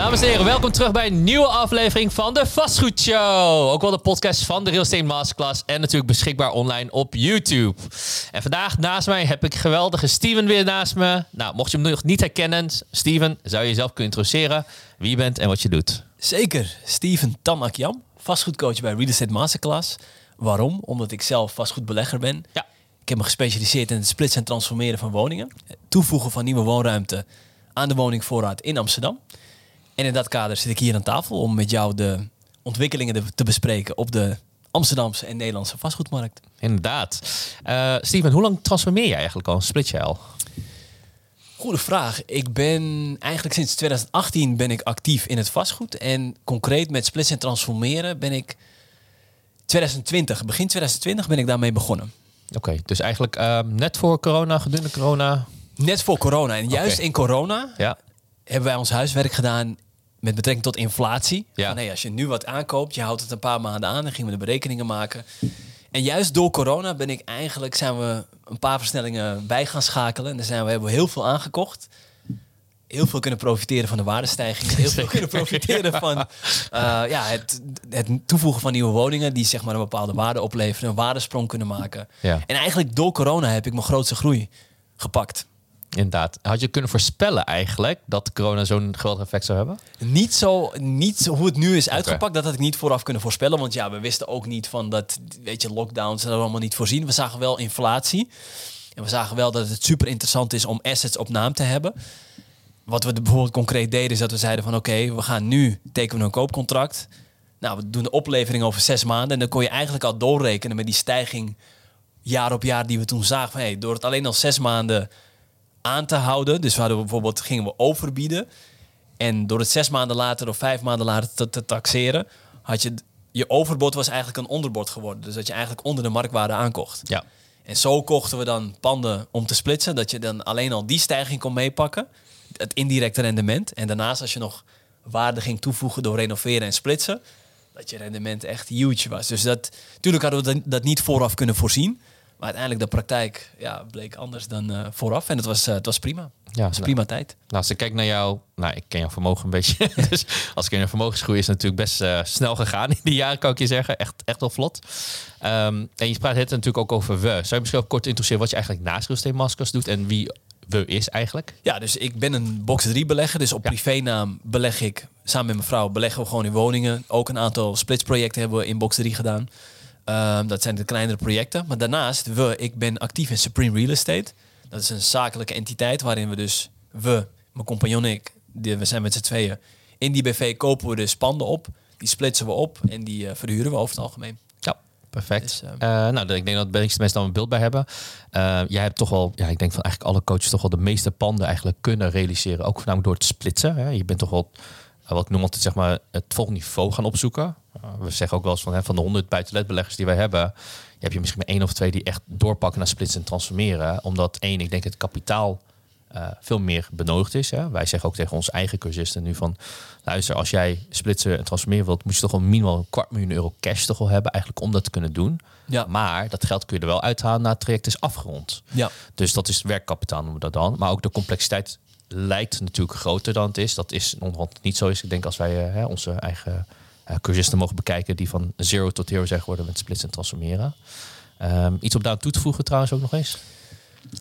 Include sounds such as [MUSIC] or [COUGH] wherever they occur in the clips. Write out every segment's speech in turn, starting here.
Dames en heren, welkom terug bij een nieuwe aflevering van de Vastgoedshow. Ook wel de podcast van de Real Estate Masterclass en natuurlijk beschikbaar online op YouTube. En vandaag naast mij heb ik geweldige Steven weer naast me. Nou, mocht je hem nog niet herkennen, Steven, zou je jezelf kunnen introduceren, wie je bent en wat je doet? Zeker, Steven Tamakiam, vastgoedcoach bij Real Estate Masterclass. Waarom? Omdat ik zelf vastgoedbelegger ben. Ja. Ik heb me gespecialiseerd in het splitsen en transformeren van woningen. Toevoegen van nieuwe woonruimte aan de woningvoorraad in Amsterdam. En in dat kader zit ik hier aan tafel om met jou de ontwikkelingen te bespreken op de Amsterdamse en Nederlandse vastgoedmarkt. Inderdaad. Uh, Steven, hoe lang transformeer je eigenlijk al? Split je al? Goede vraag. Ik ben eigenlijk sinds 2018 ben ik actief in het vastgoed. En concreet met splitsen en transformeren ben ik 2020, begin 2020 ben ik daarmee begonnen. Oké, dus eigenlijk uh, net voor corona, gedurende corona? Net voor corona. En juist in corona ja. hebben wij ons huiswerk gedaan met betrekking tot inflatie. Ja. Van, hey, als je nu wat aankoopt, je houdt het een paar maanden aan, dan gingen we de berekeningen maken. En juist door corona ben ik eigenlijk zijn we een paar versnellingen bij gaan schakelen. En dan zijn we, hebben we heel veel aangekocht. Heel veel kunnen profiteren van de waardestijging. Heel veel [LAUGHS] kunnen profiteren van uh, ja, het, het toevoegen van nieuwe woningen. Die zeg maar een bepaalde waarde opleveren. Een waardesprong kunnen maken. Ja. En eigenlijk door corona heb ik mijn grootste groei gepakt. Inderdaad. Had je kunnen voorspellen eigenlijk dat corona zo'n geweldig effect zou hebben? Niet zo, niet zo hoe het nu is uitgepakt, dat had ik niet vooraf kunnen voorspellen. Want ja, we wisten ook niet van dat, weet je, lockdowns dat allemaal niet voorzien. We zagen wel inflatie. En we zagen wel dat het super interessant is om assets op naam te hebben. Wat we bijvoorbeeld concreet deden, is dat we zeiden van oké, we gaan nu tekenen een koopcontract. Nou, we doen de oplevering over zes maanden. En dan kon je eigenlijk al doorrekenen met die stijging jaar op jaar die we toen zagen. Van, hey, door het alleen al zes maanden aan te houden. Dus we hadden bijvoorbeeld gingen we overbieden. En door het zes maanden later of vijf maanden later te, te taxeren, had je je overbod was eigenlijk een onderbod geworden. Dus dat je eigenlijk onder de marktwaarde aankocht. Ja. En zo kochten we dan panden om te splitsen, dat je dan alleen al die stijging kon meepakken, het indirecte rendement. En daarnaast als je nog waarde ging toevoegen door renoveren en splitsen, dat je rendement echt huge was. Dus dat, natuurlijk hadden we dat niet vooraf kunnen voorzien. Maar uiteindelijk de praktijk ja, bleek anders dan uh, vooraf. En het was, uh, het was prima. Ja, het was prima tijd. Nou, als ik kijk naar jou, nou, ik ken jouw vermogen een beetje. [LAUGHS] dus als ik naar vermogensgroei is het natuurlijk best uh, snel gegaan in die jaren, kan ik je zeggen. Echt, echt wel vlot. Um, en je praat het natuurlijk ook over we. Zou je misschien ook kort introduceren wat je eigenlijk naast Maskers doet en wie we is eigenlijk? Ja, dus ik ben een box 3 belegger. Dus op ja. privénaam beleg ik samen met mijn vrouw beleggen we gewoon in woningen. Ook een aantal splitsprojecten hebben we in box 3 gedaan. Um, dat zijn de kleinere projecten. Maar daarnaast, we, ik ben actief in Supreme Real Estate. Dat is een zakelijke entiteit waarin we dus, we, mijn compagnon en ik, die, we zijn met z'n tweeën, in die BV kopen we dus panden op. Die splitsen we op en die uh, verhuren we over het algemeen. Ja, perfect. Dus, uh, uh, nou, ik denk dat de meeste mensen dan een beeld bij hebben. jij hebt toch wel, ja, ik denk van eigenlijk alle coaches toch wel de meeste panden eigenlijk kunnen realiseren. Ook voornamelijk door het splitsen. Hè. Je bent toch wel wat ik noem altijd zeg maar, het volgende niveau gaan opzoeken. We zeggen ook wel eens van, hè, van de 100 buitenletbeleggers die wij hebben, heb je misschien maar één of twee die echt doorpakken naar splitsen en transformeren. Omdat één, ik denk het kapitaal uh, veel meer benodigd is. Hè. Wij zeggen ook tegen onze eigen cursisten nu van, luister, als jij splitsen en transformeren wilt, moet je toch wel minimaal een kwart miljoen euro cash toch wel hebben, eigenlijk om dat te kunnen doen. Ja. Maar dat geld kun je er wel uithalen na het traject is afgerond. Ja. Dus dat is werkkapitaal noemen we dat dan. Maar ook de complexiteit lijkt natuurlijk groter dan het is. Dat is onderhand niet zo is. Ik denk als wij uh, hè, onze eigen cursisten mogen bekijken die van zero tot hero zijn geworden met splitsen en transformeren. Um, iets op daar toe te voegen trouwens ook nog eens?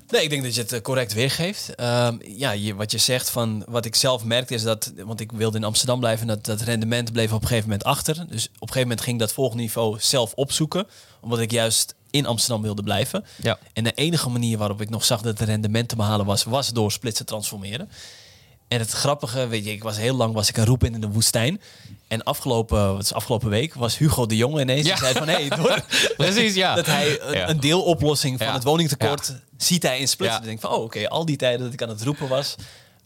Nee, ik denk dat je het correct weergeeft. Um, ja, je, wat je zegt van wat ik zelf merkte is dat, want ik wilde in Amsterdam blijven, dat dat rendement bleef op een gegeven moment achter. Dus op een gegeven moment ging ik dat volgende niveau zelf opzoeken, omdat ik juist in Amsterdam wilde blijven. Ja. En de enige manier waarop ik nog zag dat het rendement te behalen was, was door splitsen transformeren. En het grappige, weet je, ik was heel lang was ik een roep in de woestijn. En afgelopen, wat is afgelopen week was Hugo de Jong ineens. Ja. Die zei van hey, door, [LAUGHS] precies, ja. dat hij een, Ja. een deeloplossing van Ja. het woningtekort ziet hij in splitsen. Ja. Ik denk van, oh oké, al die tijden dat ik aan het roepen was,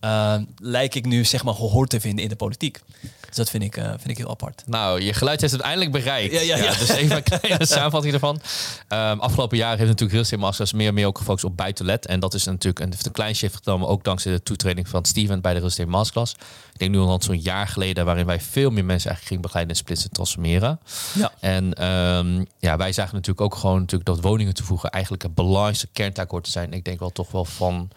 eh, lijk ik nu zeg maar gehoord te vinden in de politiek. Dus dat vind ik, eh, vind ik heel apart. Nou, je geluid heeft het uiteindelijk bereikt. Ja, ja, ja. dus even een kleine [LAUGHS] samenvatting ervan. Ehm, afgelopen jaar heeft natuurlijk Real Estate Masters meer en meer ook gefocust op buitenlet. En dat is natuurlijk een, een klein shift genomen, ook dankzij de toetreding van Steven bij de Real Estate Masterclass. Ik denk nu al zo'n jaar geleden, waarin wij veel meer mensen eigenlijk gingen begeleiden in splitsen en transformeren. Ja. En ehm, ja, wij zagen natuurlijk ook gewoon natuurlijk dat woningen toevoegen eigenlijk een belangrijkste kerntaak hoort te zijn. Ik denk wel toch wel van,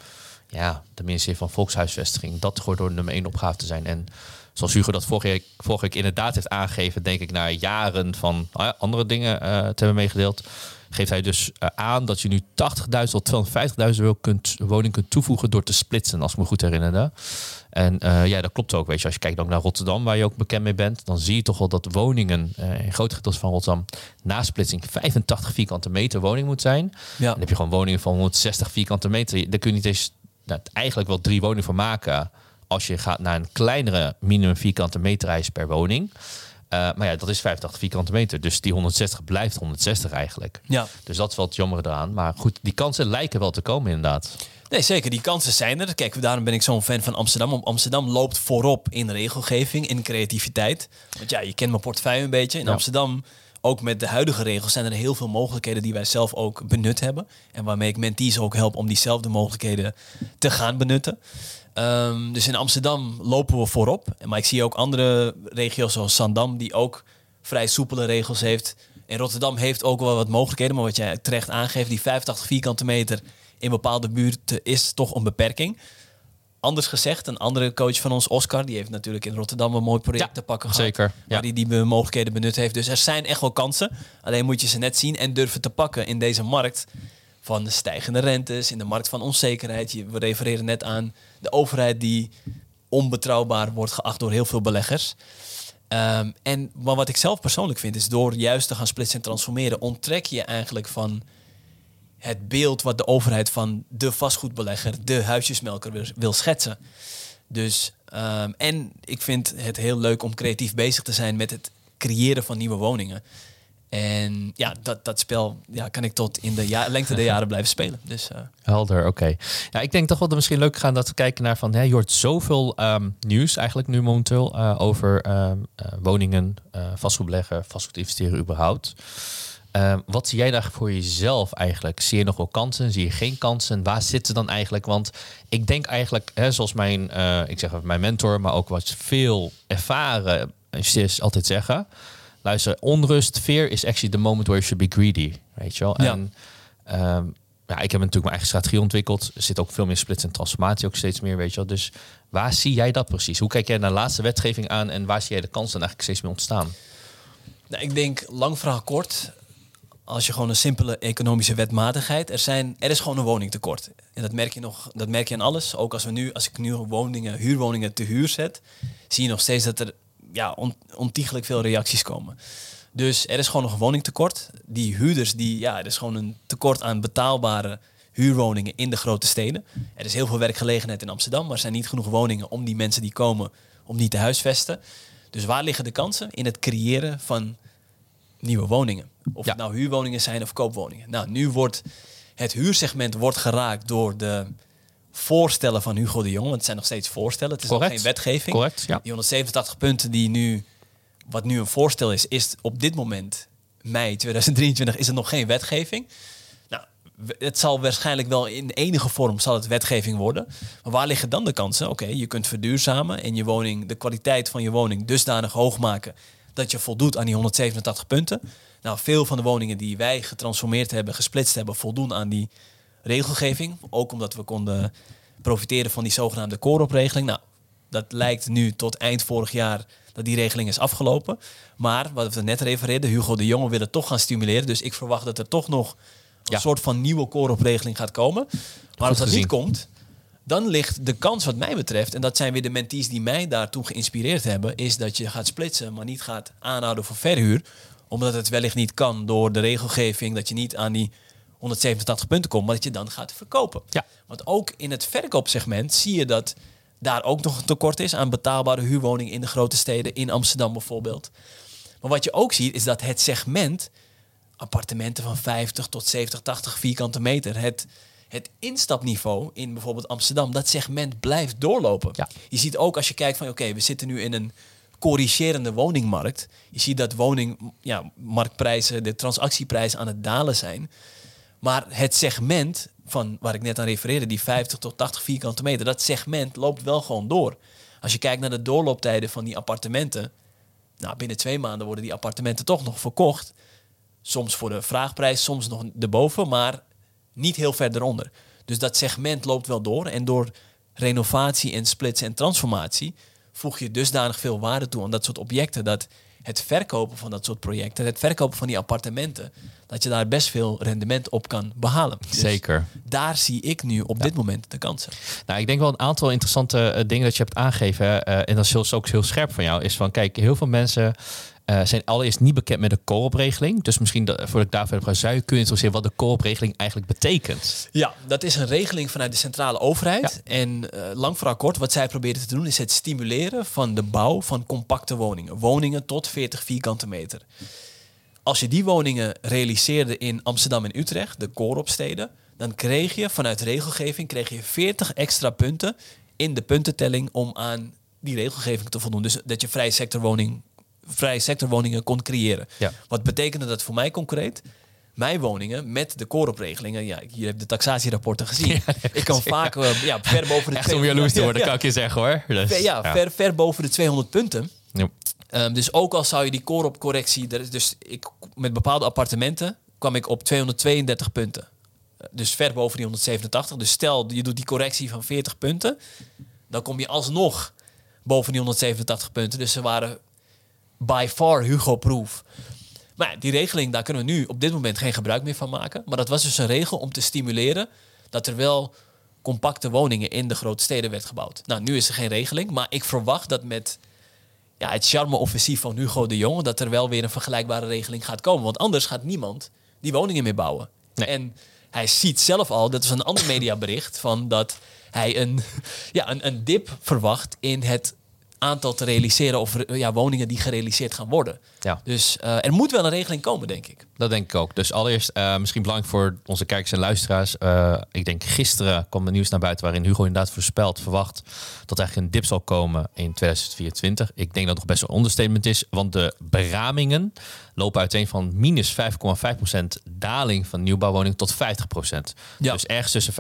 ja, de ministerie van Volkshuisvestiging, dat hoort door nummer één opgave te zijn. En zoals Hugo dat vorige week, vorige week inderdaad heeft aangegeven, denk ik, naar jaren van ja, andere dingen te hebben meegedeeld geeft hij dus aan dat je nu 80.000 tot 250.000 euro kunt, woning kunt toevoegen door te splitsen, als ik me goed herinner. En uh, ja, dat klopt ook. Weet je, als je kijkt ook naar Rotterdam, waar je ook bekend mee bent, dan zie je toch wel dat woningen uh, in grote gedeeltes van Rotterdam na splitsing 85 vierkante meter woning moet zijn. Ja. Dan heb je gewoon woningen van 160 vierkante meter. Daar kun je niet eens nou, eigenlijk wel drie woningen voor maken als je gaat naar een kleinere minimum vierkante meterijs per woning. Uh, maar ja, dat is 85 vierkante meter. Dus die 160 blijft 160 eigenlijk. Ja. Dus dat is wel het jammer eraan. Maar goed, die kansen lijken wel te komen inderdaad. Nee, zeker. Die kansen zijn er. Kijk, daarom ben ik zo'n fan van Amsterdam. Amsterdam loopt voorop in regelgeving, in creativiteit. Want ja, je kent mijn portefeuille een beetje. In Amsterdam, ook met de huidige regels, zijn er heel veel mogelijkheden die wij zelf ook benut hebben. En waarmee ik mentees ook help om diezelfde mogelijkheden te gaan benutten. Um, dus in Amsterdam lopen we voorop. Maar ik zie ook andere regio's zoals Sandam, die ook vrij soepele regels heeft. En Rotterdam heeft ook wel wat mogelijkheden. Maar wat jij terecht aangeeft, die 85 vierkante meter in bepaalde buurten is toch een beperking. Anders gezegd, een andere coach van ons, Oscar, die heeft natuurlijk in Rotterdam een mooi project te pakken gehad. Zeker. Ja. Waar die die mogelijkheden benut heeft. Dus er zijn echt wel kansen. Alleen moet je ze net zien en durven te pakken in deze markt van de stijgende rentes, in de markt van onzekerheid. We refereren net aan de overheid die onbetrouwbaar wordt geacht door heel veel beleggers. Um, en maar wat ik zelf persoonlijk vind, is door juist te gaan splitsen en transformeren, onttrek je eigenlijk van het beeld wat de overheid van de vastgoedbelegger, de huisjesmelker wil, schetsen. Dus, um, en ik vind het heel leuk om creatief bezig te zijn met het creëren van nieuwe woningen. En ja, dat, dat spel ja, kan ik tot in de ja lengte der jaren blijven spelen. Dus, uh... Helder, oké. Ja, ik denk toch wel dat misschien leuk gaan dat we kijken naar van... Hè, je hoort zoveel um, nieuws eigenlijk nu momenteel uh, over uh, woningen, vastgoedbeleggen, vastgoed investeren überhaupt. Ehm, wat zie jij daar voor jezelf eigenlijk? Zie je nog wel kansen? Zie je geen kansen? Waar zitten dan eigenlijk? Want ik denk eigenlijk, hè, zoals mijn, ik zeg mijn mentor, maar ook wat veel ervaren is altijd zeggen luister, onrust, fear is actually the moment where you should be greedy. Weet je wel? Ja. En um, ja, ik heb natuurlijk mijn eigen strategie ontwikkeld. Er zit ook veel meer splits en transformatie, ook steeds meer, weet je wel. Dus waar zie jij dat precies? Hoe kijk jij naar de laatste wetgeving aan en waar zie jij de kansen eigenlijk steeds meer ontstaan? Nou, ik denk, lang vraag kort, als je gewoon een simpele economische wetmatigheid, er, zijn, er is gewoon een woningtekort. En dat merk je nog, dat merk je aan alles. Ook als we nu, als ik nu woningen, huurwoningen te huur zet, zie je nog steeds dat er ja, on, ontiegelijk veel reacties komen. Dus er is gewoon nog een woningtekort. Die huurders, die, ja, er is gewoon een tekort aan betaalbare huurwoningen in de grote steden. Er is heel veel werkgelegenheid in Amsterdam, maar er zijn niet genoeg woningen om die mensen die komen, om die te huisvesten. Dus waar liggen de kansen? In het creëren van nieuwe woningen. Of het nou huurwoningen zijn of koopwoningen. Nou, nu wordt het huursegment wordt geraakt door de voorstellen van Hugo de Jong. Want het zijn nog steeds voorstellen. Het is nog geen wetgeving. Correct, ja. Die 187 punten die nu, wat nu een voorstel is, is op dit moment, mei 2023, is er nog geen wetgeving. Nou, het zal waarschijnlijk wel in enige vorm zal het wetgeving worden. Maar waar liggen dan de kansen? Oké, je kunt verduurzamen en je woning, de kwaliteit van je woning dusdanig hoog maken dat je voldoet aan die 187 punten. Nou, veel van de woningen die wij getransformeerd hebben, gesplitst hebben, voldoen aan die regelgeving. Ook omdat we konden profiteren van die zogenaamde kooropregeling. Nou, dat lijkt nu tot eind vorig jaar dat die regeling is afgelopen. Maar wat we net refereerden, Hugo de Jonge wil het toch gaan stimuleren. Dus ik verwacht dat er toch nog een soort van nieuwe kooropregeling gaat komen. Maar als dat niet komt, dan ligt de kans wat mij betreft, en dat zijn weer de mentees die mij daartoe geïnspireerd hebben, is dat je gaat splitsen, maar niet gaat aanhouden voor verhuur. Omdat het wellicht niet kan door de regelgeving, dat je niet aan die 187 punten komt, maar dat je dan gaat verkopen. Ja. Want ook in het verkoopsegment zie je dat daar ook nog een tekort is aan betaalbare huurwoningen in de grote steden, in Amsterdam bijvoorbeeld. Maar wat je ook ziet is dat het segment appartementen van 50 tot 70, 80 vierkante meter, het, het instapniveau in bijvoorbeeld Amsterdam, dat segment blijft doorlopen. Ja. Je ziet ook als je kijkt van oké, we zitten nu in een corrigerende woningmarkt. Je ziet dat woningmarktprijzen, ja, de transactieprijzen aan het dalen zijn. Maar het segment van waar ik net aan refereerde, die 50 tot 80 vierkante meter, dat segment loopt wel gewoon door. Als je kijkt naar de doorlooptijden van die appartementen, nou, binnen twee maanden worden die appartementen toch nog verkocht. Soms voor de vraagprijs, soms nog erboven, maar niet heel ver eronder. Dus dat segment loopt wel door. En door renovatie en splitsen en transformatie voeg je dusdanig veel waarde toe aan dat soort objecten dat het verkopen van dat soort projecten, het verkopen van die appartementen, dat je daar best veel rendement op kan behalen. Dus Zeker. Daar zie ik nu op dit moment de kansen. Nou, ik denk wel een aantal interessante uh, dingen dat je hebt aangegeven. Uh, en dat is ook heel scherp van jou. Is van, kijk, heel veel mensen uh, zijn allereerst niet bekend met de co-opregeling. Dus misschien dat, voordat ik daar verder ga, zou je kunnen introduceren wat de co-opregeling eigenlijk betekent? Ja, dat is een regeling vanuit de centrale overheid. En uh, lang vooral kort, wat zij proberen te doen, is het stimuleren van de bouw van compacte woningen. Woningen tot 40 vierkante meter. Als je die woningen realiseerde in Amsterdam en Utrecht, de kooropsteden, dan kreeg je vanuit regelgeving kreeg je 40 extra punten in de puntentelling om aan die regelgeving te voldoen. Dus dat je vrije sectorwoning vrije sectorwoningen kon creëren. Ja. Wat betekende dat voor mij concreet? Mijn woningen met de koopropregelingen. Ja, hier heb de taxatierapporten gezien. [LAUGHS] ik kan vaak uh, ja, ver [LAUGHS] boven de Echt 200, om jaloers te [LAUGHS] worden, kan ik je zeggen hoor. Dus, ver, ja, Ver, ver boven de 200 punten. Um, dus ook al zou je die kooropcorrectie... Dus ik, met bepaalde appartementen kwam ik op 232 punten. Dus ver boven die 187. Dus stel, je doet die correctie van 40 punten. Dan kom je alsnog boven die 187 punten. Dus ze waren by far Hugo-proof. Maar die regeling, daar kunnen we nu op dit moment geen gebruik meer van maken. Maar dat was dus een regel om te stimuleren dat er wel compacte woningen in de grote steden werd gebouwd. Nou, nu is er geen regeling, maar ik verwacht dat met ja, het charme-offensief van Hugo de Jonge... dat er wel weer een vergelijkbare regeling gaat komen. Want anders gaat niemand die woningen meer bouwen. En hij ziet zelf al, dat is een ander mediabericht... van dat hij een, [LAUGHS] ja, een, een dip verwacht in het aantal te realiseren of ja, woningen die gerealiseerd gaan worden. Ja. Dus uh, er moet wel een regeling komen, denk ik. Dat denk ik ook. Dus allereerst uh, misschien belangrijk voor onze kijkers en luisteraars. Uh, ik denk gisteren kwam de nieuws naar buiten waarin Hugo inderdaad voorspelt, verwacht dat er eigenlijk een dip zal komen in 2024. Ik denk dat het nog best een understatement is, want de beramingen lopen uiteen van minus 5,5% daling van nieuwbouwwoningen tot 50%. Ja. Dus ergens tussen 5,5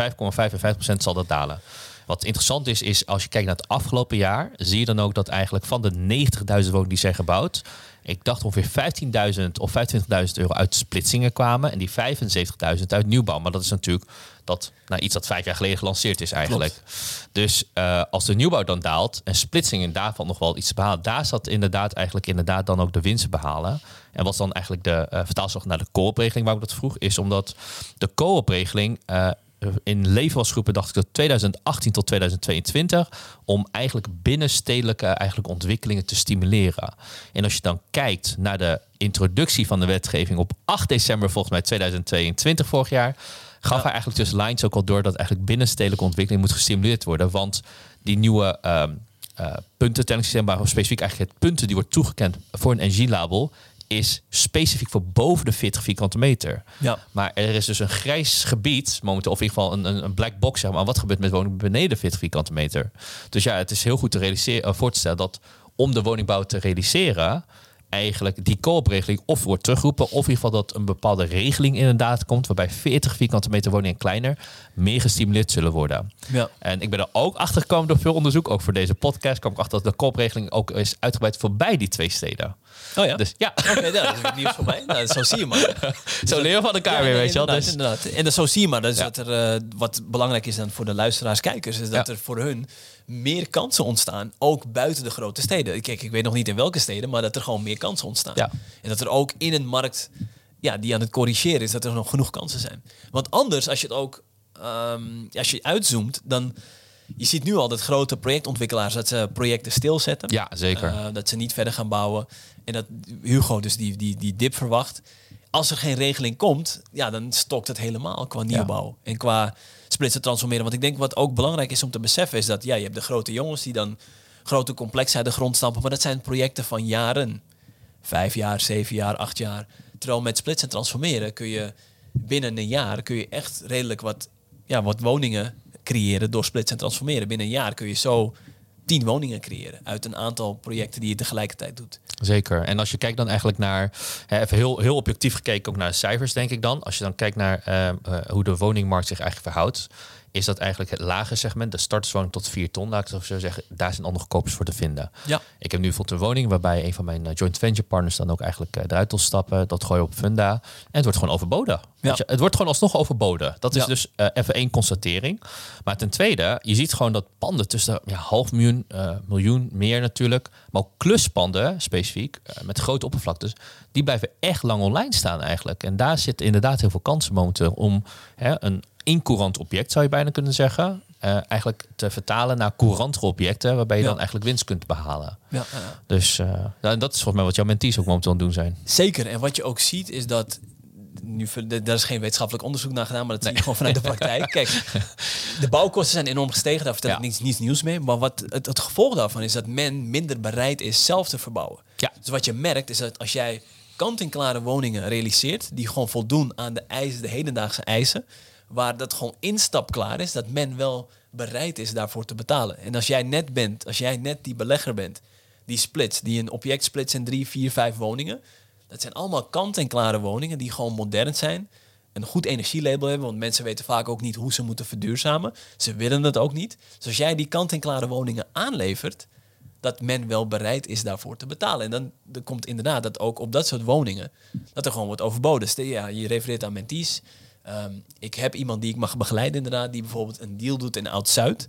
en 5% zal dat dalen. Wat interessant is, is als je kijkt naar het afgelopen jaar, zie je dan ook dat eigenlijk van de 90.000 woningen die zijn gebouwd, ik dacht ongeveer 15.000 of 25.000 euro uit splitsingen kwamen en die 75.000 uit nieuwbouw. Maar dat is natuurlijk dat, nou, iets dat vijf jaar geleden gelanceerd is eigenlijk. Dus uh, als de nieuwbouw dan daalt en splitsingen daarvan nog wel iets te behalen, daar zat inderdaad eigenlijk inderdaad dan ook de winsten behalen. En wat dan eigenlijk de uh, vertaalslag naar de co-opregeling, waar ik dat vroeg, is omdat de co-opregeling uh, in leven was dacht ik dat 2018 tot 2022, om eigenlijk binnenstedelijke eigenlijk ontwikkelingen te stimuleren. En als je dan kijkt naar de introductie van de wetgeving op 8 december volgens mij 2022 vorig jaar, gaf hij eigenlijk tussen lines ook al door dat eigenlijk binnenstedelijke ontwikkeling moet gestimuleerd worden. Want die nieuwe um, uh, puntentellingssysteem, waar specifiek eigenlijk het punten die wordt toegekend voor een NG-label, is specifiek voor boven de 40 vierkante meter. Ja. Maar er is dus een grijs gebied, momenteel, of in ieder geval een, een black box, zeg maar. Wat gebeurt met woningen beneden 40 vierkante meter? Dus ja, het is heel goed te realiseren, uh, voor te stellen dat om de woningbouw te realiseren, eigenlijk die koopregeling of wordt teruggeroepen, of in ieder geval dat een bepaalde regeling inderdaad komt, waarbij 40 vierkante meter woningen kleiner meer gestimuleerd zullen worden. Ja. En ik ben er ook achter gekomen door veel onderzoek, ook voor deze podcast, kwam ik achter dat de koopregeling ook is uitgebreid voorbij die twee steden. Oh ja? Dus ja. Oké, okay, dat is nieuws voor mij. Nou, zo zie je maar. [LAUGHS] zo leren van elkaar weer, weet je wel. Dus. Inderdaad. En dat zo zie je maar. Dus dat er, uh, wat belangrijk is dan voor de luisteraars, kijkers, is dat er voor hun meer kansen ontstaan, ook buiten de grote steden. Kijk, ik weet nog niet in welke steden, maar dat er gewoon meer kansen ontstaan. Ja. En dat er ook in een markt ja, die aan het corrigeren is, dat er nog genoeg kansen zijn. Want anders, als je het ook um, als je uitzoomt, dan je ziet nu al dat grote projectontwikkelaars dat ze projecten stilzetten. Ja, zeker. Uh, dat ze niet verder gaan bouwen. En dat Hugo dus die, die, die dip verwacht. Als er geen regeling komt, ja, dan stokt het helemaal qua nieuwbouw. En qua splitsen transformeren. Want ik denk wat ook belangrijk is om te beseffen is dat ja, je hebt de grote jongens die dan grote complexen uit de grond stampen. Maar dat zijn projecten van jaren. Vijf jaar, zeven jaar, acht jaar. Terwijl met splitsen transformeren kun je binnen een jaar kun je echt redelijk wat, ja, wat woningen creëren door splitsen en transformeren. Binnen een jaar kun je zo tien woningen creëren uit een aantal projecten die je tegelijkertijd doet. Zeker. En als je kijkt dan eigenlijk naar, even heel, heel objectief gekeken ook naar cijfers, denk ik dan. Als je dan kijkt naar uh, uh, hoe de woningmarkt zich eigenlijk verhoudt, is dat eigenlijk het lage segment, de starterswoning tot 4 ton, laat ik het zo zeggen, daar zijn nog kopers voor te vinden. Ja. Ik heb nu bijvoorbeeld een woning waarbij een van mijn eh, joint venture partners dan ook eigenlijk uh, eruit wil stappen. Dat gooi op Funda en het wordt gewoon overboden. Ja. Je, het wordt gewoon alsnog overboden. Dat is dus uh, even één constatering. Maar ten tweede, je ziet gewoon dat panden tussen ja, half miljoen, miljoen meer natuurlijk, maar ook kluspanden specifiek, met grote oppervlaktes, die blijven echt lang online staan eigenlijk. En daar zit inderdaad heel veel kansen momenteel om hè, een incourant object, zou je bijna kunnen zeggen, uh, eigenlijk te vertalen naar courantere objecten, waarbij je dan eigenlijk winst kunt behalen. Ja. Dus uh, dat is volgens mij wat jouw mentees ook momenteel aan doen zijn. Zeker. En wat je ook ziet is dat nu, daar is geen wetenschappelijk onderzoek naar gedaan, maar dat zie je gewoon vanuit de praktijk. [LAUGHS] Kijk, de bouwkosten zijn enorm gestegen, daar vertel ik niets, niets nieuws mee. Maar wat het, het, gevolg daarvan is dat men minder bereid is zelf te verbouwen. Ja. Dus wat je merkt is dat als jij kant-en-klare woningen realiseert, die gewoon voldoen aan de eisen, de hedendaagse eisen, waar dat gewoon instapklaar is, dat men wel bereid is daarvoor te betalen. En als jij net bent, als jij net die belegger bent, die splits, die een object splits in drie, vier, vijf woningen, dat zijn allemaal kant-en-klare woningen die gewoon modern zijn. Een goed energielabel hebben, want mensen weten vaak ook niet hoe ze moeten verduurzamen. Ze willen dat ook niet. Dus als jij die kant-en-klare woningen aanlevert, dat men wel bereid is daarvoor te betalen. En dan, dan komt inderdaad dat ook op dat soort woningen, dat er gewoon wordt overboden. Ja, je refereert aan menties. Ehm, ik heb iemand die ik mag begeleiden inderdaad, die bijvoorbeeld een deal doet in Oud-Zuid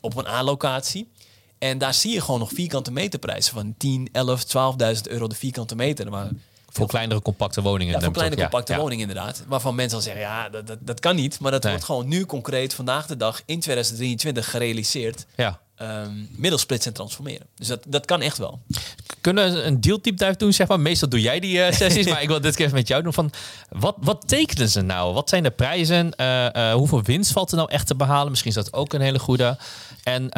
op een A-locatie. En daar zie je gewoon nog vierkante meterprijzen van 10, 11, 12.000 euro de vierkante meter. Maar voor kleinere compacte woningen. Ja, voor kleine compacte woningen inderdaad. Waarvan mensen al zeggen, ja, dat, dat, dat kan niet. Maar dat wordt gewoon nu concreet vandaag de dag in 2023 gerealiseerd. Ja um, middels splitsen en transformeren. Dus dat, dat kan echt wel. Kunnen we een deal deep dive doen, zeg maar? Meestal doe jij die uh, [LAUGHS] sessies, maar ik wil dit keer even met jou doen. Van, wat, wat tekenen ze nou? Wat zijn de prijzen? Uh, uh, hoeveel winst valt er nou echt te behalen? Misschien is dat ook een hele goede. En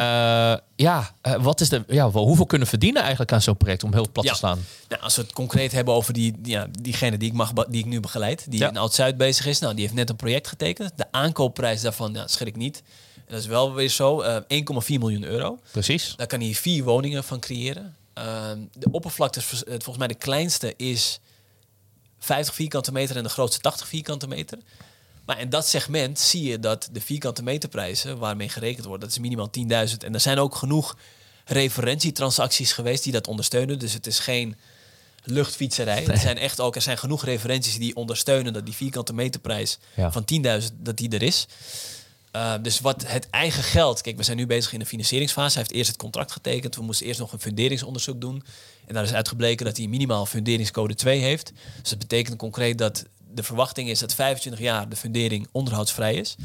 ja, wat is de, ja, hoeveel kunnen verdienen eigenlijk aan zo'n project om heel plat te slaan? Nou, als we het concreet hebben over die, ja, diegene die ik, mag, die ik nu begeleid, die in Oud-Zuid bezig is, nou, die heeft net een project getekend. De aankoopprijs daarvan, ja, schrik ik niet dat is wel weer zo. Uh, eh, 1,4 miljoen euro. Precies. Daar kan hij vier woningen van creëren. Uh, de oppervlakte, volgens mij de kleinste is 50 vierkante meter en de grootste 80 vierkante meter. Maar in dat segment zie je dat de vierkante meterprijzen waarmee gerekend wordt, dat is minimaal 10.000. En er zijn ook genoeg referentietransacties geweest die dat ondersteunen. Dus het is geen luchtfietserij. Er zijn echt ook er zijn genoeg referenties die ondersteunen dat die vierkante meterprijs van 10.000 dat die er is. Uh, dus wat het eigen geld. Kijk, we zijn nu bezig in de financieringsfase. Hij heeft eerst het contract getekend. We moesten eerst nog een funderingsonderzoek doen. En daar is uitgebleken dat hij minimaal funderingscode 2 heeft. Dus dat betekent concreet dat de verwachting is dat 25 jaar de fundering onderhoudsvrij is.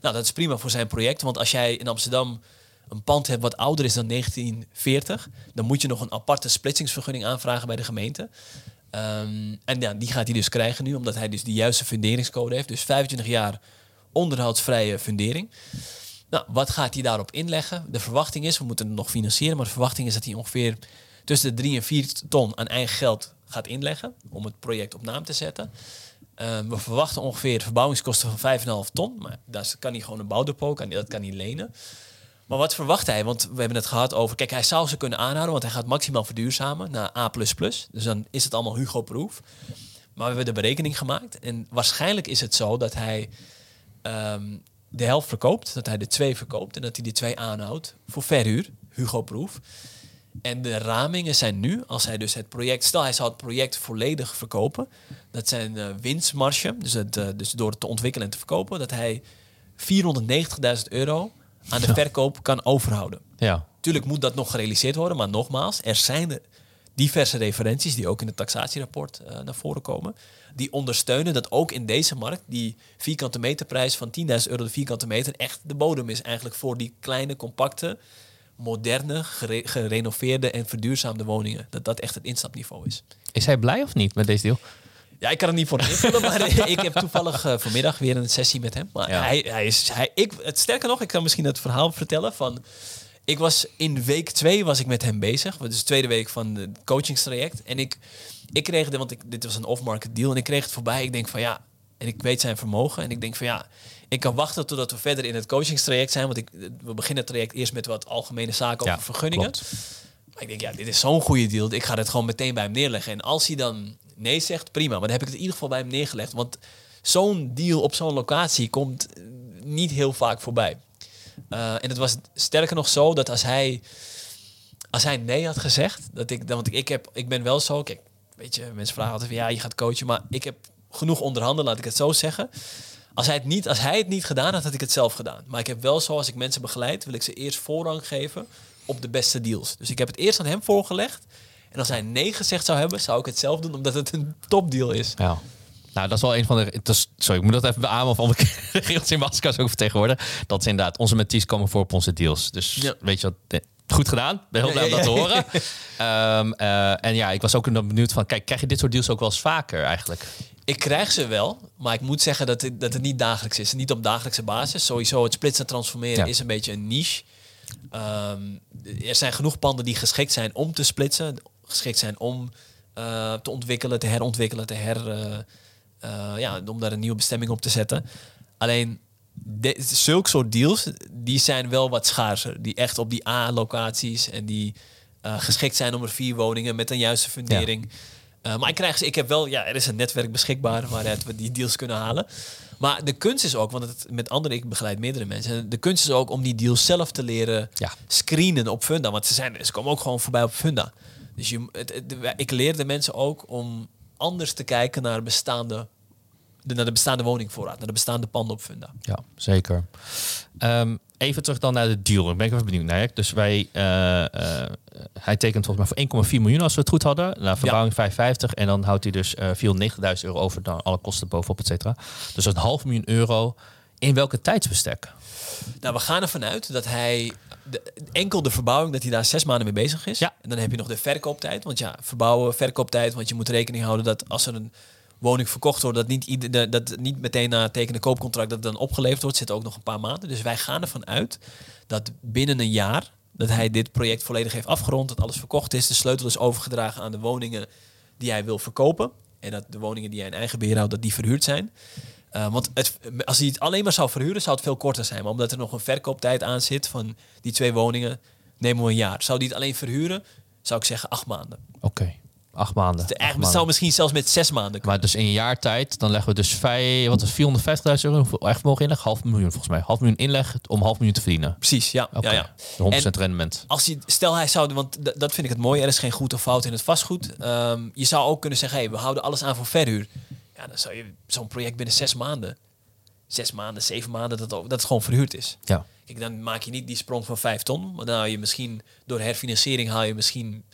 Nou, dat is prima voor zijn project. Want als jij in Amsterdam een pand hebt wat ouder is dan 1940, dan moet je nog een aparte splitsingsvergunning aanvragen bij de gemeente. Um, en ja, die gaat hij dus krijgen nu, omdat hij dus de juiste funderingscode heeft. Dus 25 jaar onderhoudsvrije fundering. Nou, wat gaat hij daarop inleggen? De verwachting is, we moeten het nog financieren, maar de verwachting is dat hij ongeveer tussen de 3 en 4 ton aan eigen geld gaat inleggen om het project op naam te zetten. Uh, we verwachten ongeveer verbouwingskosten van 5,5 ton, maar daar kan hij gewoon een bouwdepot, kan, dat kan hij lenen. Maar wat verwacht hij? Want we hebben het gehad over, kijk, hij zou ze kunnen aanhouden, want hij gaat maximaal verduurzamen naar A++. Dus dan is het allemaal Hugo Proef. Maar we hebben de berekening gemaakt en waarschijnlijk is het zo dat hij um, de helft verkoopt, dat hij de twee verkoopt en dat hij die twee aanhoudt voor verhuur, Hugo Proef. En de ramingen zijn nu, als hij dus het project, stel hij zou het project volledig verkopen, dat zijn uh, winstmarge, dus, het, uh, dus door het te ontwikkelen en te verkopen, dat hij 490.000 euro aan de verkoop kan overhouden. Ja. Tuurlijk moet dat nog gerealiseerd worden, maar nogmaals, er zijn de diverse referenties die ook in het taxatierapport uh, naar voren komen die ondersteunen dat ook in deze markt die vierkante meterprijs van 10.000 euro de vierkante meter echt de bodem is eigenlijk voor die kleine, compacte, moderne, gerenoveerde en verduurzaamde woningen. Dat dat echt het instapniveau is. Is hij blij of niet met deze deal? Ja, ik kan het niet voor invullen, maar [LAUGHS] ik heb toevallig uh, vanmiddag weer een sessie met hem. Maar hij, hij is, hij, ik, het sterker nog, ik kan misschien het verhaal vertellen van... Ik was in week twee was ik met hem bezig. Dus de tweede week van het coachingstraject. En ik ik kreeg de, want ik, dit was een off-market deal en ik kreeg het voorbij. Ik denk van ja, en ik weet zijn vermogen. En ik denk van ja, ik kan wachten totdat we verder in het coachingstraject zijn. Want ik, we beginnen het traject eerst met wat algemene zaken over vergunningen. Maar ik denk, ja, dit is zo'n goede deal. Ik ga het gewoon meteen bij hem neerleggen. En als hij dan nee zegt, prima. Maar dan heb ik het in ieder geval bij hem neergelegd. Want zo'n deal op zo'n locatie komt niet heel vaak voorbij. Uh, en het was sterker nog zo dat als hij, als hij nee had gezegd, dat ik, want ik, heb, ik ben wel zo, kijk, weet je, mensen vragen altijd van ja, je gaat coachen, maar ik heb genoeg onderhanden, laat ik het zo zeggen. Als hij, het niet, als hij het niet gedaan had, had ik het zelf gedaan. Maar ik heb wel zo, als ik mensen begeleid, wil ik ze eerst voorrang geven op de beste deals. Dus ik heb het eerst aan hem voorgelegd. En als hij nee gezegd zou hebben, zou ik het zelf doen, omdat het een topdeal is. Ja. Nou, dat is wel een van de. Is, sorry, ik moet dat even beamen of andere [LAUGHS] regels in Maskas ook vertegenwoordigen. Dat is inderdaad, onze mentees komen voor op onze deals. Dus ja. weet je wat, goed gedaan. Ben heel blij om dat te horen. um, [LAUGHS] uh, en ja, ik was ook benieuwd van, kijk, krijg je dit soort deals ook wel eens vaker eigenlijk? Ik krijg ze wel, maar ik moet zeggen dat het, dat het niet dagelijks is. Niet op dagelijkse basis. Sowieso het splitsen en transformeren is een beetje een niche. Um, er zijn genoeg panden die geschikt zijn om te splitsen. Geschikt zijn om uh, te ontwikkelen, te herontwikkelen, te her... Uh, uh, ja, om daar een nieuwe bestemming op te zetten. Alleen de, zulke soort deals, die zijn wel wat schaarser. Die echt op die A-locaties en die uh, geschikt zijn om er vier woningen met een juiste fundering. Ja. Uh, maar ik, krijg, ik heb wel, ja, er is een netwerk beschikbaar waaruit we die deals kunnen halen. Maar de kunst is ook, want het, met anderen, ik begeleid meerdere mensen. De kunst is ook om die deals zelf te leren ja. screenen op Funda. Want ze, zijn, ze komen ook gewoon voorbij op Funda. Dus je, het, het, ik leer de mensen ook om anders te kijken naar bestaande de, naar de bestaande woningvoorraad, naar de bestaande panden op Funda. Ja, zeker. Um, even terug dan naar de deal. Ik ben even benieuwd naar. Dus wij, uh, uh, hij tekent volgens mij voor 1,4 miljoen als we het goed hadden. Na verbouwing ja. 550 en dan houdt hij dus uh, 490.000 euro over dan alle kosten bovenop, et cetera. Dus dat is een half miljoen euro. In welke tijdsbestek? Nou, we gaan ervan uit dat hij de, enkel de verbouwing, dat hij daar zes maanden mee bezig is. Ja. En dan heb je nog de verkooptijd. Want ja, verbouwen, verkooptijd. Want je moet rekening houden dat als er een woning verkocht wordt, dat niet, ieder, dat niet meteen na tekenen koopcontract dat dan opgeleverd wordt, zit ook nog een paar maanden. Dus wij gaan ervan uit dat binnen een jaar dat hij dit project volledig heeft afgerond, dat alles verkocht is, de sleutel is overgedragen aan de woningen die hij wil verkopen en dat de woningen die hij in eigen beheer houdt, dat die verhuurd zijn. Uh, want het, als hij het alleen maar zou verhuren, zou het veel korter zijn. Maar omdat er nog een verkooptijd aan zit van die twee woningen, nemen we een jaar. Zou die het alleen verhuren, zou ik zeggen acht maanden. Oké. Acht maanden. Het eigenlijk zou misschien zelfs met zes maanden kunnen. Maar dus in een jaar tijd, dan leggen we dus vijf, wat is 450.000 euro echt vermogen inleggen? Half miljoen volgens mij. Half miljoen inleg om half miljoen te verdienen. Precies, ja. Okay. ja, ja. 100% rendement. Als je, stel hij zou, want dat vind ik het mooie, er is geen goed of fout in het vastgoed. Um, je zou ook kunnen zeggen, hey, we houden alles aan voor verhuur. Ja, dan zou je zo'n project binnen zes maanden, zes maanden, zeven maanden, dat, dat het gewoon verhuurd is. Ja. Kijk, dan maak je niet die sprong van vijf ton, maar dan haal je misschien door herfinanciering haal je misschien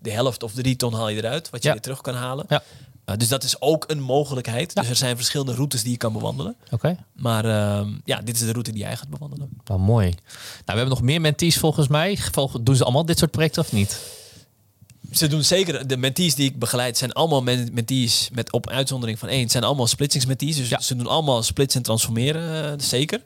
de helft of drie ton haal je eruit, wat je weer terug kan halen. Ja. Uh, dus dat is ook een mogelijkheid. Dus er zijn verschillende routes die je kan bewandelen. Oké. Maar uh, ja, dit is de route die jij gaat bewandelen. Nou, mooi. Nou, we hebben nog meer mentees volgens mij. Doen ze allemaal dit soort projecten of niet? Ze doen zeker, de mentees die ik begeleid zijn allemaal mentees met op uitzondering van één. Zijn allemaal splitsingsmentees, dus ja. ze doen allemaal splitsen en transformeren, uh, zeker.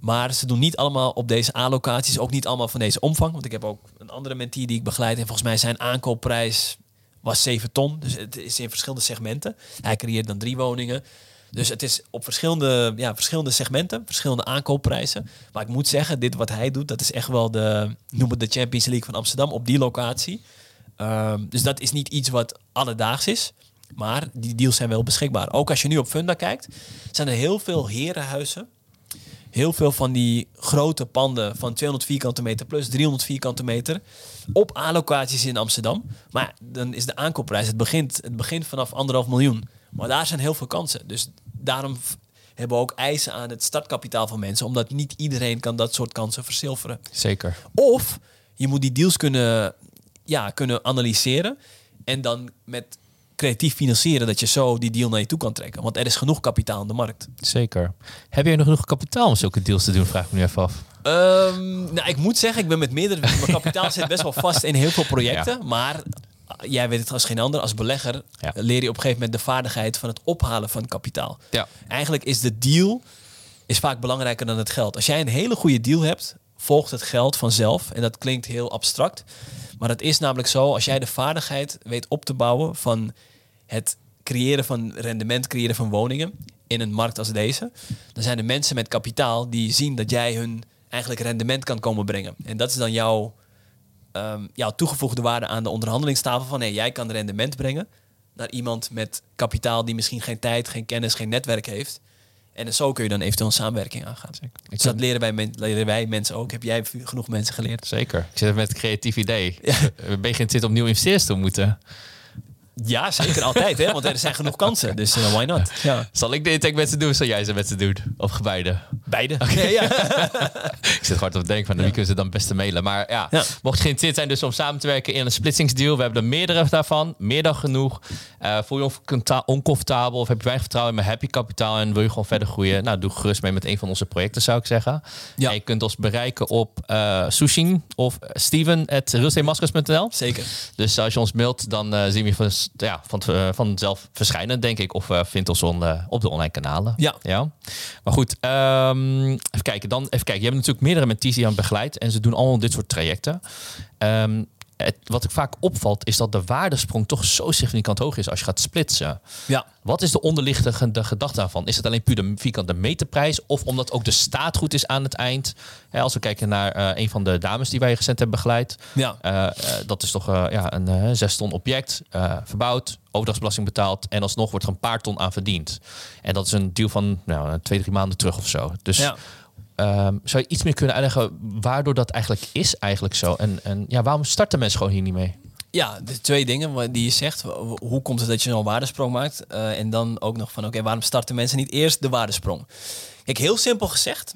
Maar ze doen niet allemaal op deze allocaties, ook niet allemaal van deze omvang. Want ik heb ook een andere mentee die ik begeleid en volgens mij zijn aankoopprijs was 7 ton. Dus het is in verschillende segmenten. Hij creëert dan drie woningen. Dus het is op verschillende, ja, verschillende segmenten, verschillende aankoopprijzen. Maar ik moet zeggen, dit wat hij doet, dat is echt wel de, noem het de Champions League van Amsterdam op die locatie. Um, dus dat is niet iets wat alledaags is. Maar die deals zijn wel beschikbaar. Ook als je nu op Funda kijkt, zijn er heel veel herenhuizen. Heel veel van die grote panden van 200 vierkante meter plus 300 vierkante meter. Op allocaties in Amsterdam. Maar dan is de aankoopprijs, het begint, het begint vanaf anderhalf miljoen. Maar daar zijn heel veel kansen. Dus daarom hebben we ook eisen aan het startkapitaal van mensen. Omdat niet iedereen kan dat soort kansen verzilveren. Zeker. Of je moet die deals kunnen ja, kunnen analyseren. En dan met creatief financieren dat je zo die deal naar je toe kan trekken. Want er is genoeg kapitaal in de markt. Zeker. Heb je nog genoeg kapitaal om zulke deals te doen? Vraag ik me nu even af. Um, nou, ik moet zeggen, ik ben met meerdere. Mijn [LAUGHS] kapitaal zit best wel vast in heel veel projecten. Maar jij weet het als geen ander. Als belegger leer je op een gegeven moment de vaardigheid van het ophalen van kapitaal. Ja. Eigenlijk is de deal is vaak belangrijker dan het geld. Als jij een hele goede deal hebt, volgt het geld vanzelf. En dat klinkt heel abstract. Maar het is namelijk zo, als jij de vaardigheid weet op te bouwen van het creëren van rendement, creëren van woningen in een markt als deze, dan zijn er mensen met kapitaal die zien dat jij hun eigenlijk rendement kan komen brengen. En dat is dan jouw, um, jouw toegevoegde waarde aan de onderhandelingstafel van hey, jij kan rendement brengen naar iemand met kapitaal die misschien geen tijd, geen kennis, geen netwerk heeft. En zo kun je dan eventueel een samenwerking aangaan. Zeker. Dus dat leren wij, leren wij mensen ook. Heb jij genoeg mensen geleerd? Zeker. Ik zit met een creatief idee. [LAUGHS] Ja. Je geïnteresseerd om nieuwe investeerders te moeten? Ja, zeker altijd, hè? want er zijn genoeg kansen. Dus uh, why not? [LAUGHS] Ja. Zal ik de intake met ze doen? Zal jij ze met ze doen? Of beide? Beide. Oké, ja. [LAUGHS] [LAUGHS] ik zit hard op te denken van wie kunnen ze dan beste mailen. Maar ja, mocht je geïnteresseerd zijn dus om samen te werken in een splitsingsdeal. We hebben er meerdere daarvan. Meer dan genoeg. Uh, voel je oncomfortabel of heb je weinig vertrouwen in mijn happy kapitaal en wil je gewoon verder groeien? Nou, doe gerust mee met een van onze projecten zou ik zeggen. Ja. En je kunt ons bereiken op uh, Sushin of Steven at Zeker. Dus als je ons mailt, dan uh, zien we van ja, van, uh, vanzelf verschijnen, denk ik. Of vindt ons on, op de online kanalen. Ja. ja. Maar goed, um, even kijken. Dan even kijken. Je hebt natuurlijk meerdere mentees die aan begeleid. En ze doen allemaal dit soort trajecten. Um, het, wat ik vaak opvalt, is dat de waardesprong toch zo significant hoog is als je gaat splitsen. Ja. Wat is de onderliggende gedachte daarvan? Is het alleen puur de vierkante meterprijs? Of omdat ook de staat goed is aan het eind? als we kijken naar uh, een van de dames die wij recent hebben begeleid. Ja. Uh, uh, dat is toch ja, een zes ton object, verbouwd, overdrachtsbelasting betaald. En alsnog wordt er een paar ton aan verdiend. En dat is een deal van nou, twee, drie maanden terug of zo. Dus ja. Um, zou je iets meer kunnen uitleggen waardoor dat eigenlijk is eigenlijk zo? En, en ja, waarom starten mensen gewoon hier niet mee? Ja, de twee dingen die je zegt. Hoe komt het dat je zo'n waardesprong maakt? Uh, en dan ook nog van, oké, waarom starten mensen niet eerst de waardesprong? Kijk, heel simpel gezegd.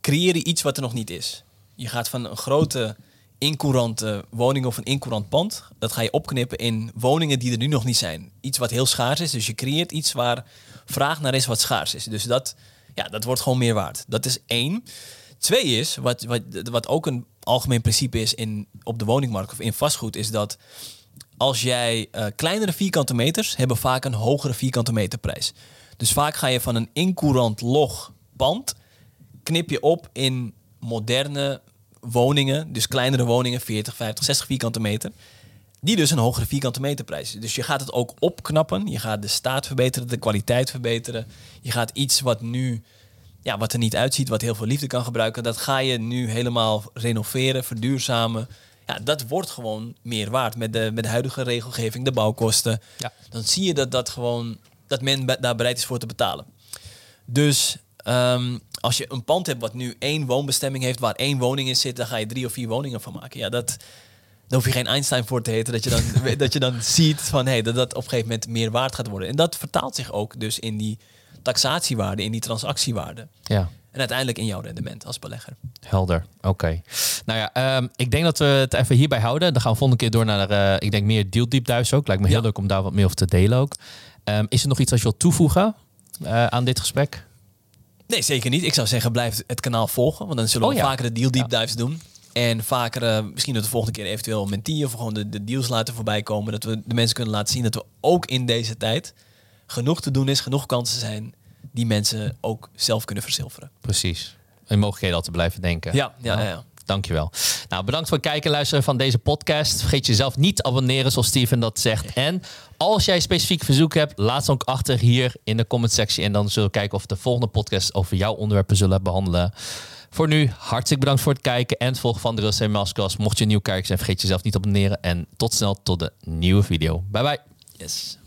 Creëer je iets wat er nog niet is. Je gaat van een grote incourante woning of een incourant pand. Dat ga je opknippen in woningen die er nu nog niet zijn. Iets wat heel schaars is. Dus je creëert iets waar vraag naar is wat schaars is. Dus dat ja, dat wordt gewoon meer waard. Dat is één. Twee is, wat, wat, wat ook een algemeen principe is in, op de woningmarkt of in vastgoed, is dat als jij uh, kleinere vierkante meters hebben vaak een hogere vierkante meterprijs. Dus vaak ga je van een incourant log pand, knip je op in moderne woningen, dus kleinere woningen, 40, 50, 60 vierkante meter. Die dus een hogere vierkante meterprijs. Dus je gaat het ook opknappen. Je gaat de staat verbeteren, de kwaliteit verbeteren. Je gaat iets wat nu, ja, wat er niet uitziet, wat heel veel liefde kan gebruiken, dat ga je nu helemaal renoveren, verduurzamen. Ja, dat wordt gewoon meer waard met de, met de huidige regelgeving, de bouwkosten. Ja. Dan zie je dat, dat, gewoon, dat men daar bereid is voor te betalen. Dus ehm, als je een pand hebt wat nu één woonbestemming heeft, waar één woning in zit, dan ga je drie of vier woningen van maken. Ja, dat, dan hoef je geen Einstein voor te heten. Dat je dan, [LAUGHS] dat je dan ziet van, hey, dat dat op een gegeven moment meer waard gaat worden. En dat vertaalt zich ook dus in die taxatiewaarde, in die transactiewaarde. Ja. En uiteindelijk in jouw rendement als belegger. Helder, oké. Nou ja, ehm, ik denk dat we het even hierbij houden. Dan gaan we volgende keer door naar, uh, ik denk meer deal deep dives ook. Lijkt me heel leuk om daar wat meer over te delen ook. Um, is er nog iets wat je wilt toevoegen uh, aan dit gesprek? Nee, zeker niet. Ik zou zeggen, blijf het kanaal volgen. Want dan zullen we oh, vaker de deal deep dives doen. En vaker, uh, misschien dat de volgende keer eventueel een mentee of gewoon de, de deals laten voorbij komen. Dat we de mensen kunnen laten zien dat we ook in deze tijd genoeg te doen is, genoeg kansen zijn die mensen ook zelf kunnen verzilveren. Precies. En mogelijkheden al te blijven denken. Ja, ja, ja. ja. Dankjewel. Nou, bedankt voor het kijken en luisteren van deze podcast. Vergeet jezelf niet te abonneren, zoals Steven dat zegt. En als jij specifiek verzoek hebt, laat ze ook achter hier in de comment sectie. En dan zullen we kijken of we de volgende podcast over jouw onderwerpen zullen behandelen. Voor nu, hartstikke bedankt voor het kijken en het volgen van de Real Masterclass. Mocht je nieuw kijken zijn, vergeet jezelf niet te abonneren. En tot snel, tot de nieuwe video. Bye bye. Yes.